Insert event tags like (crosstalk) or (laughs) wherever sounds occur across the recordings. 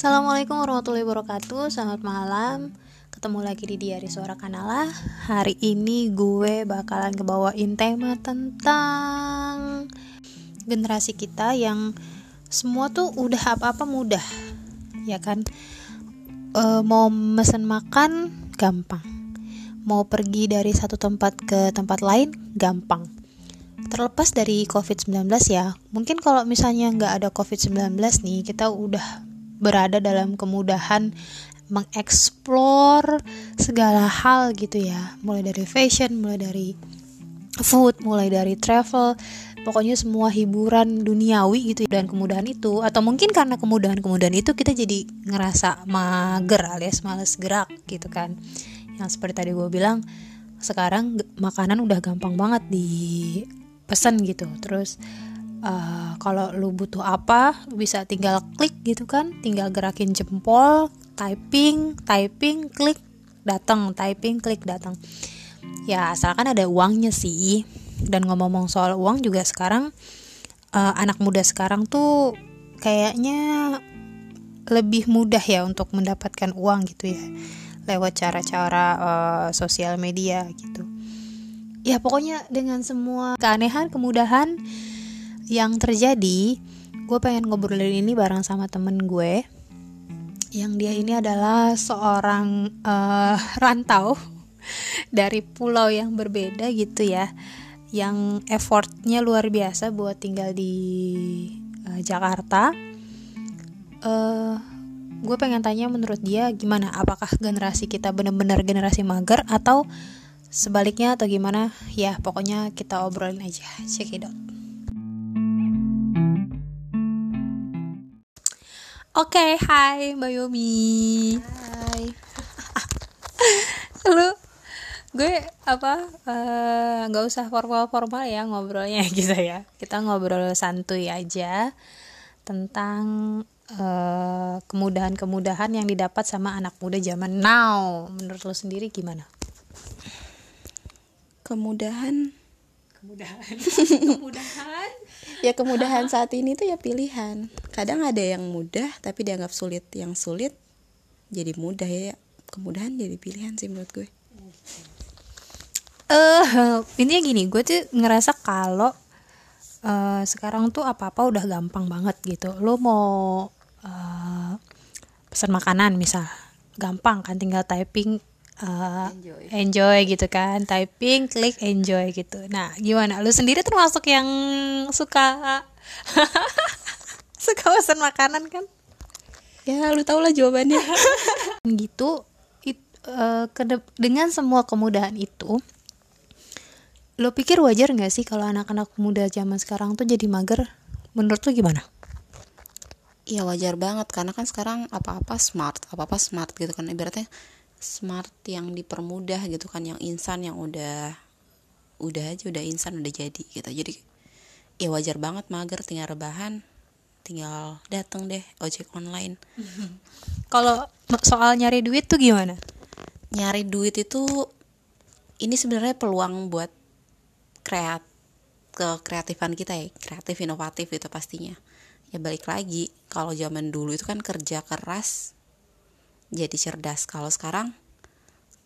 Assalamualaikum warahmatullahi wabarakatuh. Selamat malam. Ketemu lagi di Diari Suara Kanala Hari ini gue bakalan kebawain tema tentang Generasi kita yang Semua tuh udah apa-apa mudah Ya kan? E, Mau mesen makan Gampang. Mau pergi dari satu tempat ke tempat lain Gampang. Terlepas dari COVID-19 ya, mungkin kalau misalnya nggak ada COVID-19 nih, kita udah berada dalam kemudahan mengeksplor segala hal gitu ya. Mulai dari fashion mulai dari food mulai dari travel pokoknya semua hiburan duniawi gitu. Dan kemudahan itu atau mungkin karena kemudahan-kemudahan itu kita jadi ngerasa mager alias males gerak gitu kan. Yang seperti tadi gue bilang sekarang makanan udah gampang banget dipesan gitu. Terus uh, kalau lu butuh apa bisa tinggal klik gitu kan. Tinggal gerakin jempol typing typing klik datang typing klik datang ya asalkan ada uangnya sih. Dan ngomong-ngomong soal uang juga sekarang uh, anak muda sekarang tuh kayaknya lebih mudah ya untuk mendapatkan uang gitu ya. Lewat cara-cara uh, sosial media gitu. Ya pokoknya dengan semua keanehan kemudahan yang terjadi gue pengen ngobrolin ini bareng sama temen gue. Yang dia ini adalah seorang uh, rantau (laughs) dari pulau yang berbeda gitu ya. Yang effortnya luar biasa buat tinggal di uh, Jakarta. Uh, gue pengen tanya menurut dia gimana? Apakah generasi kita bener-bener generasi mager atau sebaliknya atau gimana? Ya pokoknya kita obrolin aja. Check it out Oke, okay, hai Mbak Yomi. Hai. (laughs) Lu gue apa eh, nggak uh, usah formal-formal ya ngobrolnya (laughs) gitu ya. Kita ngobrol santuy aja tentang uh, kemudahan-kemudahan yang didapat sama anak muda zaman now. Menurut lo sendiri gimana? Kemudahan kemudahan. (laughs) Kemudahan. Ya kemudahan saat ini tuh ya pilihan. Kadang ada yang mudah tapi dianggap sulit. Yang sulit jadi mudah ya. Kemudahan jadi pilihan sih menurut gue. Eh uh, intinya gini. Gue tuh ngerasa kalau uh, sekarang tuh apa apa udah gampang banget gitu. Lo mau uh, pesan makanan misal gampang kan. Tinggal typing uh, enjoy. enjoy gitu kan. Typing klik enjoy gitu. Nah gimana? Lu sendiri termasuk yang suka (laughs) suka pesan makanan kan? Ya lu tau lah jawabannya. (laughs) Gitu. It, uh, dengan semua kemudahan itu lo pikir wajar nggak sih kalau anak-anak muda zaman sekarang tuh jadi mager? Menurut lo gimana? Iya wajar banget. Karena kan sekarang apa-apa smart, apa-apa smart gitu kan ibaratnya smart yang dipermudah gitu kan yang insan yang udah udah aja udah insan udah jadi gitu. Jadi ya wajar banget mager tinggal rebahan tinggal dateng deh ojek online. (laughs) Kalau soal nyari duit tuh gimana? Nyari duit itu ini sebenarnya peluang buat kreat ke kreatifan kita ya kreatif inovatif itu pastinya. Ya balik lagi kalau zaman dulu itu kan kerja keras jadi cerdas. Kalau sekarang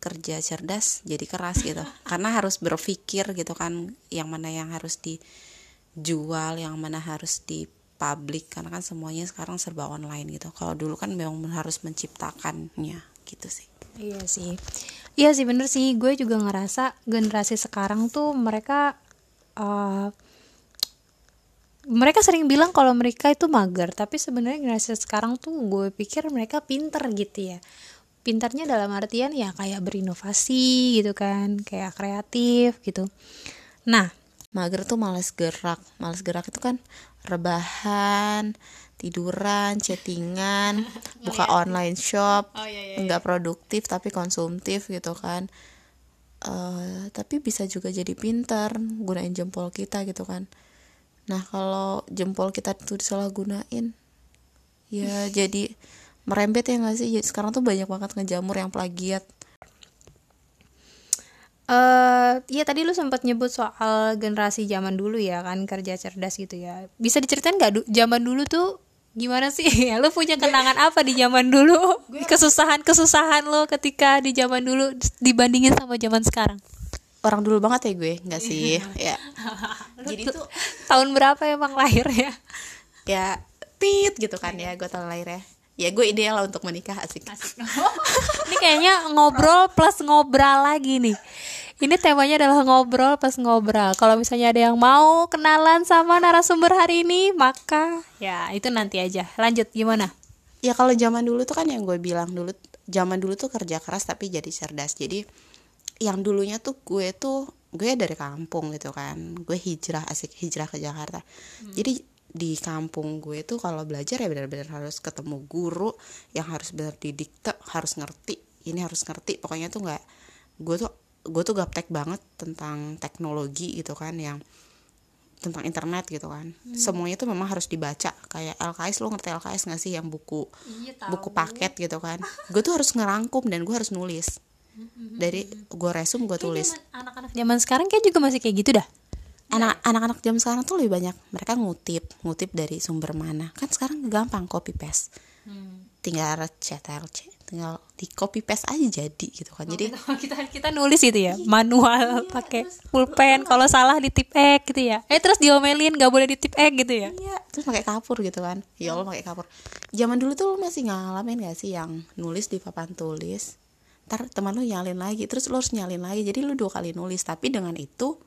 kerja cerdas jadi keras gitu. (laughs) Karena harus berpikir gitu kan yang mana yang harus dijual yang mana harus di publik karena kan semuanya sekarang serba online gitu. Kalau dulu kan memang harus menciptakannya gitu sih. Iya sih. Iya sih bener sih. Gue juga ngerasa generasi sekarang tuh mereka uh, mereka sering bilang kalau mereka itu mager tapi sebenarnya generasi sekarang tuh gue pikir mereka pinter gitu ya. Pintarnya dalam artian ya kayak berinovasi gitu kan kayak kreatif gitu. Nah mager tuh males gerak. Males gerak itu kan rebahan tiduran chattingan (laughs) buka online shop oh, iya, iya, nggak produktif tapi konsumtif gitu kan. Uh, tapi bisa juga jadi pintar gunain jempol kita gitu kan nah kalau jempol kita tuh disalahgunain. Ya jadi merembet ya nggak sih? Sekarang tuh banyak banget ngejamur yang plagiat. Uh, iya tadi lu sempat nyebut soal generasi zaman dulu ya kan kerja cerdas gitu ya. Bisa diceritain nggak zaman dulu tuh gimana sih? (laughs) Lu punya kenangan apa di zaman dulu? Kesusahan kesusahan lo ketika di zaman dulu dibandingin sama zaman sekarang orang dulu banget ya gue nggak sih ya (laughs) jadi tuh tahun berapa emang lahir ya ya tit gitu kan ya gue tahun lahir ya ya gue ideal lah untuk menikah asik, (laughs) ini kayaknya ngobrol plus ngobrol lagi nih ini temanya adalah ngobrol pas ngobrol. Kalau misalnya ada yang mau kenalan sama narasumber hari ini, maka ya itu nanti aja. Lanjut gimana? Ya kalau zaman dulu tuh kan yang gue bilang dulu, zaman dulu tuh kerja keras tapi jadi cerdas. Jadi yang dulunya tuh gue tuh gue dari kampung gitu kan. Gue hijrah asik hijrah ke Jakarta. Hmm. Jadi di kampung gue tuh kalau belajar ya benar-benar harus ketemu guru yang harus benar didikte, harus ngerti. Ini harus ngerti. Pokoknya tuh nggak gue tuh gue tuh gaptek banget tentang teknologi gitu kan yang tentang internet gitu kan hmm. semuanya tuh memang harus dibaca kayak LKS lo ngerti LKS gak sih yang buku iya, buku paket gitu kan gue tuh harus ngerangkum dan gue harus nulis. Dari gue resum gue tulis. anak-anak zaman sekarang kayak juga masih kayak gitu dah? Anak anak-anak zaman sekarang tuh lebih banyak mereka ngutip ngutip dari sumber mana. Kan sekarang gampang copy paste. Hmm. tinggal CTRL tinggal di copy paste aja jadi gitu kan. Oh, jadi kita (laughs) kita nulis gitu ya? Manual iya, pakai pulpen. Kalau salah di tip X gitu ya? Eh terus diomelin nggak boleh di tip X gitu ya? Iya terus pakai kapur gitu kan. Ya Allah pakai kapur. Zaman dulu tuh lu masih ngalamin gak sih yang nulis di papan tulis ntar teman lu nyalin lagi terus lu harus nyalin lagi. Jadi lu dua kali nulis tapi dengan itu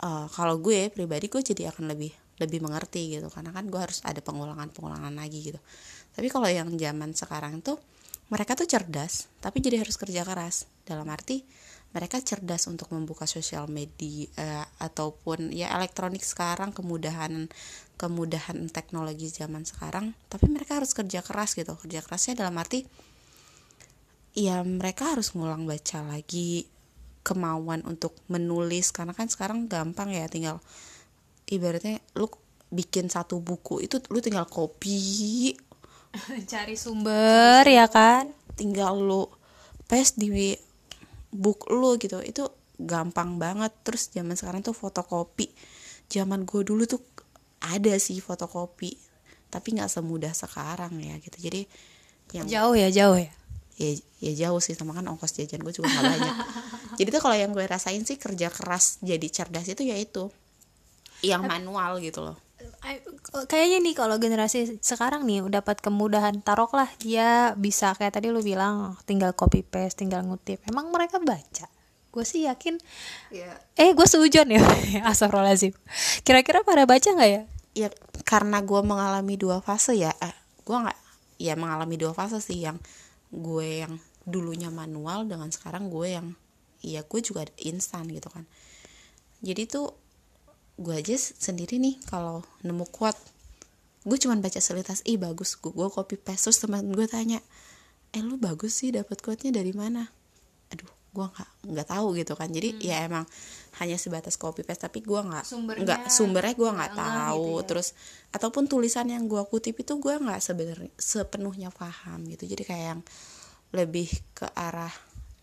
uh, kalau gue pribadi gue jadi akan lebih lebih mengerti gitu. Karena kan gue harus ada pengulangan pengulangan lagi gitu. Tapi kalau yang zaman sekarang tuh mereka tuh cerdas tapi jadi harus kerja keras. Dalam arti mereka cerdas untuk membuka sosial media eh, ataupun ya elektronik sekarang kemudahan kemudahan teknologi zaman sekarang tapi mereka harus kerja keras gitu. Kerja kerasnya dalam arti ya mereka harus ngulang baca lagi kemauan untuk menulis. Karena kan sekarang gampang ya tinggal ibaratnya lu bikin satu buku itu lu tinggal copy. (laughs) Cari sumber ya kan? Tinggal lu paste di book lu gitu. Itu gampang banget. Terus zaman sekarang tuh fotokopi. Zaman gue dulu tuh ada sih fotokopi. Tapi nggak semudah sekarang ya gitu. Jadi yang jauh ya jauh ya ya ya jauh sih sama kan ongkos jajan gue juga gak (laughs) banyak. Jadi tuh kalau yang gue rasain sih kerja keras jadi cerdas itu ya itu. Yang manual gitu loh. Kayaknya nih kalau generasi sekarang nih dapat kemudahan taroklah dia bisa kayak tadi lu bilang tinggal copy paste tinggal ngutip. Emang mereka baca? Gue sih yakin. Yeah. eh gue seujon ya (laughs) asal-lazim. kira-kira pada baca nggak ya? Ya karena gue mengalami dua fase ya. Eh, gue nggak ya mengalami dua fase sih yang gue yang dulunya manual dengan sekarang gue yang ya gue juga instan gitu kan. Jadi tuh gue aja sendiri nih kalau nemu quote gue cuman baca selintas ih bagus. Gue, gue copy paste terus teman gue tanya eh lu bagus sih dapat quote nya dari mana gue nggak nggak tahu gitu kan. Jadi hmm. ya emang hanya sebatas copy paste tapi gue nggak nggak sumbernya gue nggak tahu. gitu ya. terus ataupun tulisan yang gue kutip itu gue nggak sebenarnya sepenuhnya paham gitu. Jadi kayak yang lebih ke arah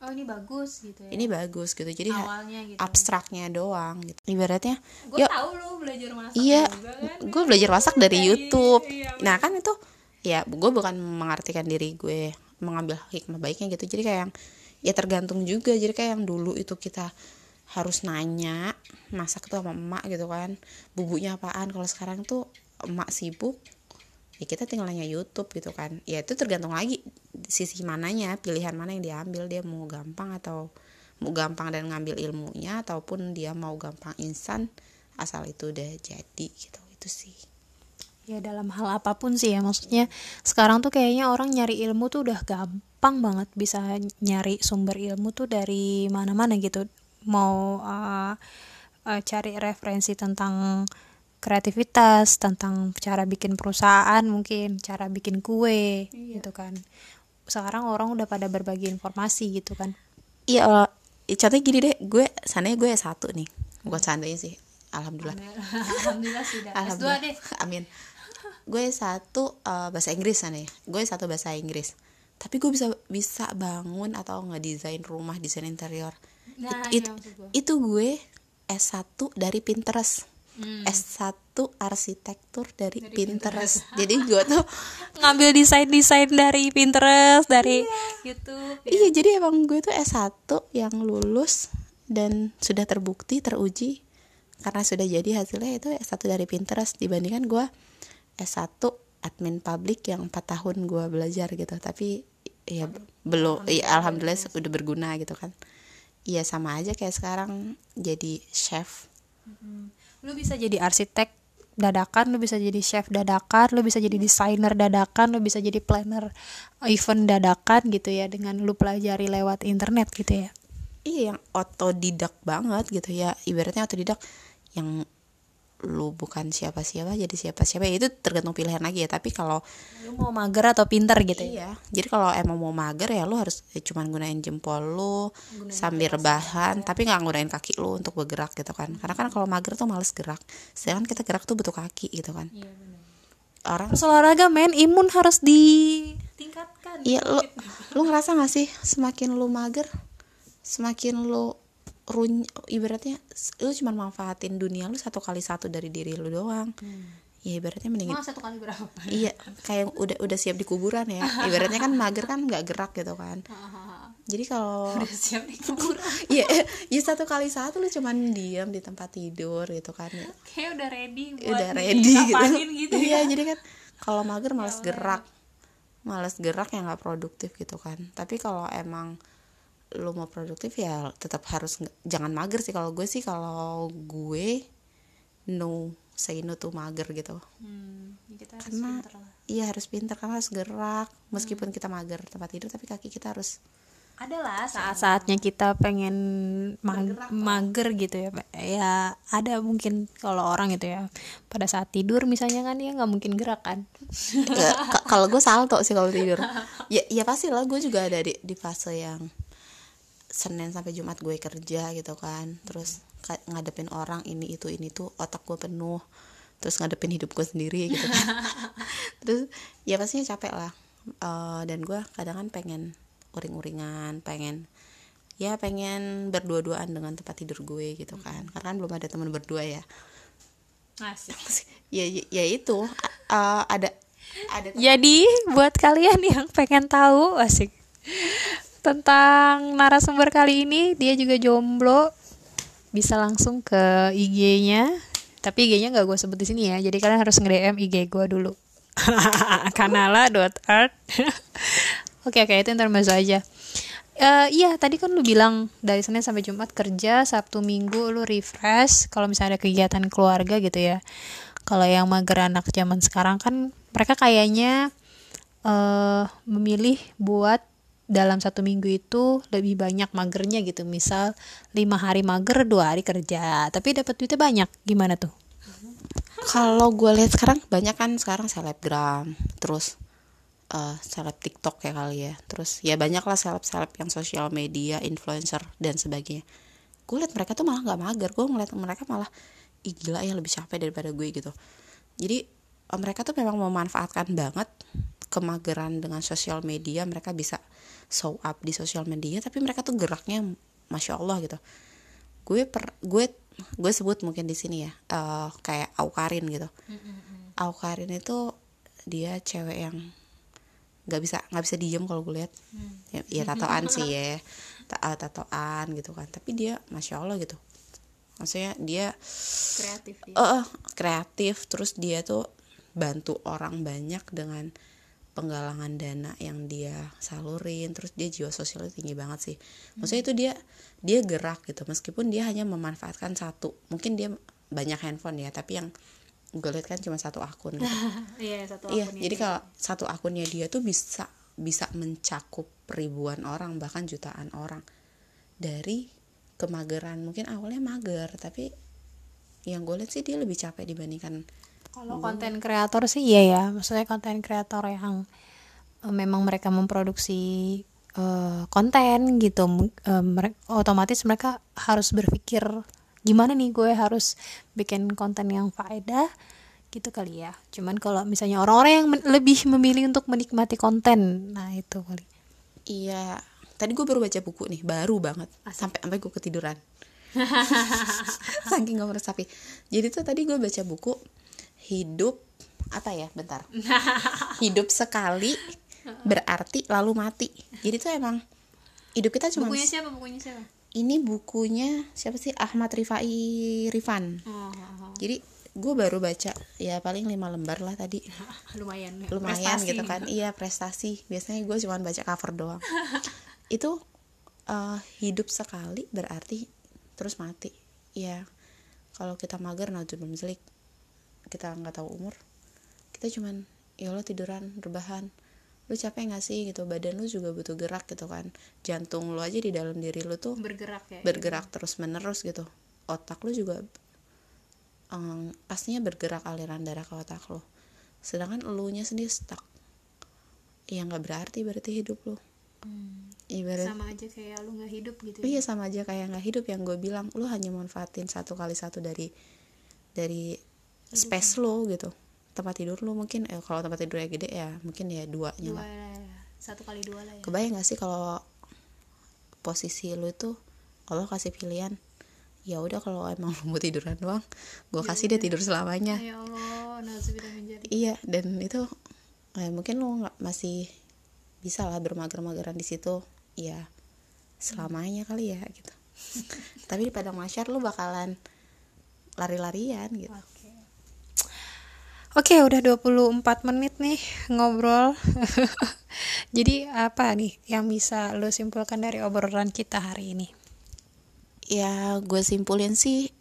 oh ini bagus gitu ya? Ini bagus gitu. Jadi Awalnya gitu. abstraknya doang gitu. Ibaratnya gue tahu lo belajar masak iya kan? gue belajar masak dari iya, YouTube. iya, nah kan itu ya gue bukan mengartikan diri gue mengambil hikmah baiknya gitu. Jadi kayak yang ya tergantung juga. Jadi kayak yang dulu itu kita harus nanya masak tuh sama emak gitu kan. Bumbunya apaan? Kalau sekarang tuh emak sibuk ya kita tinggal nanya YouTube gitu kan. Ya itu tergantung lagi sisi mananya pilihan mana yang diambil. Dia mau gampang atau mau gampang dan ngambil ilmunya ataupun dia mau gampang instan asal itu udah jadi gitu. Itu sih ya dalam hal apa pun sih ya maksudnya sekarang tuh kayaknya orang nyari ilmu tuh udah gampang banget bisa nyari sumber ilmu tuh dari mana-mana gitu. Mau uh, uh, cari referensi tentang kreativitas tentang cara bikin perusahaan mungkin cara bikin kue iya. gitu kan. Sekarang orang udah pada berbagi informasi gitu kan. Iya uh, contohnya gini deh gue sana gue satu nih. Bukan seandainya sih alhamdulillah. Alhamdulillah. (laughs) Sudah. Alhamdulillah. deh. Amin gue satu uh, bahasa Inggris sana ya. Gue satu bahasa Inggris. Tapi gue bisa bisa bangun atau ngedesain rumah desain interior. Nah, It, it, itu gue S1 dari Pinterest. S1 arsitektur dari, Pinterest. Jadi gue tuh (laughs) ngambil desain-desain dari Pinterest, dari YouTube. iya jadi emang gue tuh S1 yang lulus dan sudah terbukti teruji. Karena sudah jadi hasilnya itu S1 dari Pinterest. Dibandingkan gue S1 admin publik yang 4 tahun gue belajar gitu. Tapi ya belum ya alhamdulillah udah berguna gitu kan. Iya sama aja kayak sekarang jadi chef. Lu bisa jadi arsitek dadakan, lu bisa jadi chef dadakan, lu bisa jadi desainer dadakan, lu bisa jadi planner event dadakan gitu ya dengan lu pelajari lewat internet gitu ya. iya yang otodidak banget gitu ya. Ibaratnya otodidak yang lu bukan siapa-siapa jadi siapa-siapa ya itu tergantung pilihan lagi ya. Tapi kalau Lu mau mager atau pinter gitu ya. iya. Jadi kalau emang mau mager ya lu harus ya cuman gunain jempol lu sambil rebahan tapi nggak gunain kaki lu untuk bergerak gitu kan. Karena kan kalau mager tuh males gerak. Sedangkan kita gerak tuh butuh kaki gitu kan. Orang Terus olahraga men imun harus ditingkatkan. Iya lu lu ngerasa gak sih semakin lu mager semakin lu run ibaratnya lu cuma manfaatin dunia lu satu kali satu dari diri lu doang. Ya ibaratnya mending Emang satu kali berapa? iya kayak udah udah siap di kuburan ya. Ibaratnya kan mager kan nggak gerak gitu kan. (laughs) Jadi kalau Siap di kuburan. (laughs) iya ya satu kali satu lu cuman diam di tempat tidur gitu kan. Ya Kayak udah ready buat udah ready gitu, gitu iya ya. jadi kan kalau mager males gerak. Males gerak ya nggak produktif gitu kan. Tapi kalau emang lu mau produktif ya tetap harus jangan mager sih. Kalau gue sih kalau gue no say no to mager gitu. Hmm, kita harus karena pinter lah. iya harus pinter. Karena harus gerak. Meskipun kita mager tempat tidur tapi kaki kita harus adalah saat-saatnya kita pengen mag- mager gitu ya Pak. ya ada mungkin kalau orang gitu ya. Pada saat tidur misalnya kan dia nggak mungkin gerak kan. Ya, ka- kalau gue salto sih kalau tidur. Ya ya pasti lah gue juga ada di di fase yang senin sampai jumat gue kerja gitu kan. Terus ngadepin orang ini itu ini tuh otak gue penuh. Terus ngadepin hidup gue sendiri gitu kan. (laughs) Terus ya pastinya capek lah. Eh, dan gue kadang kan pengen uring-uringan pengen ya pengen berdua-duaan dengan tempat tidur gue gitu kan. Karena kan belum ada teman berdua ya. Asik. (laughs) ya ya, ya itu. Eh, ada ada jadi buat kalian yang pengen tahu asik tentang narasumber kali ini. Dia juga jomblo. Bisa langsung ke IG-nya tapi IG-nya nggak gue sebut di sini ya. Jadi kalian harus nge-DM IG gue dulu. (laughs) Kanala.art (laughs) oke oke itu intermezzo aja. Eh, iya tadi kan lu bilang dari Senin sampai Jumat kerja Sabtu Minggu lu refresh kalau misalnya ada kegiatan keluarga gitu ya. Kalau yang mager anak zaman sekarang kan mereka kayaknya eh memilih buat dalam satu minggu itu lebih banyak magernya gitu. Misal lima hari mager dua hari kerja. Tapi dapat duitnya banyak. Gimana tuh? (laughs) Kalau gue lihat sekarang banyak kan sekarang selebgram terus eh seleb TikTok ya kali ya. Terus ya banyak lah seleb seleb yang sosial media influencer dan sebagainya. Gue lihat mereka tuh malah nggak mager. Gue ngeliat mereka malah Ih, gila ya lebih capek daripada gue gitu. Jadi eh, mereka tuh memang memanfaatkan banget kemageran dengan sosial media mereka bisa show up di sosial media tapi mereka tuh geraknya masya allah gitu. Gue per gue gue sebut mungkin di sini ya eh, kayak Aukarin gitu. Aukarin itu dia cewek yang nggak bisa nggak bisa diem kalau gue lihat. Ya, ya tatoan sih ya (laughs) Ta- eh, tatoan gitu kan. Tapi dia masya allah gitu. Maksudnya dia kreatif eh, eh, kreatif terus dia tuh bantu orang banyak dengan penggalangan dana yang dia salurin terus dia jiwa sosialnya tinggi banget sih. Maksudnya itu dia dia gerak gitu. Meskipun dia hanya memanfaatkan satu mungkin dia banyak handphone ya tapi yang gue lihat kan cuma satu akun. Gitu. (laughs) iya satu iya jadi kalau satu akunnya dia tuh bisa bisa mencakup ribuan orang bahkan jutaan orang. Dari kemageran mungkin awalnya mager tapi yang gue lihat sih dia lebih capek dibandingkan Kalau konten kreator sih iya ya, maksudnya konten kreator yang eh, memang mereka memproduksi eh, konten gitu, mu- eh, mere- otomatis mereka harus berpikir gimana nih gue harus bikin konten yang faedah? Gitu kali ya. Cuman kalau misalnya orang-orang yang men- lebih memilih untuk menikmati konten, nah itu kali. iya. Tadi gue baru baca buku nih baru banget. Sampai sampai gue ketiduran. (laughs) Saking gak meresapi. Jadi tuh tadi gue baca buku hidup apa ya bentar. (laughs) Hidup sekali berarti lalu mati. Jadi tuh emang hidup kita cuma bukunya siapa? Bukunya siapa? Ini bukunya siapa sih? Ahmad Rifai Rifan. Oh, oh, oh. jadi gue baru baca ya paling lima lembar lah tadi. (laughs) Lumayan lumayan Prestasi. gitu kan. Iya prestasi. Biasanya gue cuma baca cover doang. (laughs) Itu eh, hidup sekali berarti terus mati. Ya kalau kita mager belum zelik kita nggak tahu umur kita cuman ya lo tiduran rebahan. Lu capek nggak sih? gitu. Badan lu juga butuh gerak gitu kan. Jantung lu aja di dalam diri lu tuh bergerak ya bergerak terus menerus gitu. Otak lu juga em, pastinya bergerak aliran darah ke otak lu. Sedangkan elunya sendiri stuck. Ya nggak berarti berarti hidup lu. Hmm. ibarat sama aja kayak lu nggak hidup gitu iya sama aja kayak nggak hidup yang gue bilang. Lu hanya manfaatin satu kali satu dari dari space lo gitu. Tempat tidur lu mungkin eh, kalau tempat tidurnya gede ya mungkin ya duanya dua lah. ya. satu kali dua lah ya. Kebayang gak sih kalau posisi lu itu kalau kasih pilihan ya udah kalau emang lu mau tiduran doang gue kasih dia tidur selamanya. Ya Allah iya dan itu eh, mungkin lu nggak masih bisa lah bermager-mageran di situ ya selamanya kali ya gitu. (laughs) Tapi di padang masyar lu bakalan lari-larian gitu. Oke. Oke, udah 24 menit nih ngobrol. (laughs) Jadi apa nih yang bisa lo simpulkan dari obrolan kita hari ini? ya gue simpulin sih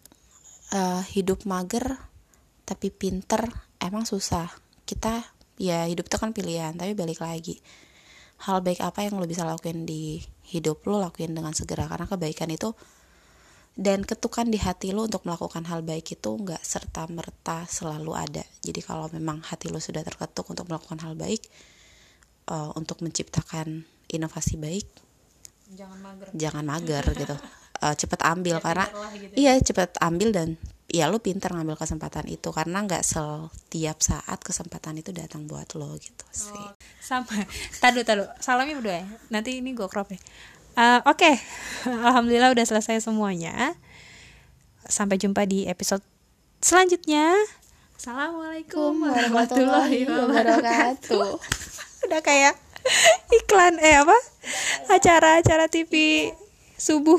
eh, hidup mager tapi pinter emang susah kita ya hidup itu kan pilihan tapi balik lagi hal baik apa yang lo bisa lakuin di hidup lo lakuin dengan segera karena kebaikan itu dan ketukan di hati lo untuk melakukan hal baik itu nggak serta merta selalu ada jadi kalau memang hati lo sudah terketuk untuk melakukan hal baik eh, untuk menciptakan inovasi baik Jangan mager. jangan mager (laughs) gitu Eh, cepet ambil karena pinter lah gitu iya cepet ambil dan ya lo pinter ngambil kesempatan itu karena nggak setiap saat kesempatan itu datang buat lo gitu sih Oh, sama. Tadu tadu. Salamnya berdua ya. Nanti ini gue crop ya. Eh, Oke, (laughs) alhamdulillah udah selesai semuanya. Sampai jumpa di episode selanjutnya. Assalamualaikum warahmatullahi wabarakatuh. (laughs) Udah kayak iklan eh apa? Acara-acara TV subuh.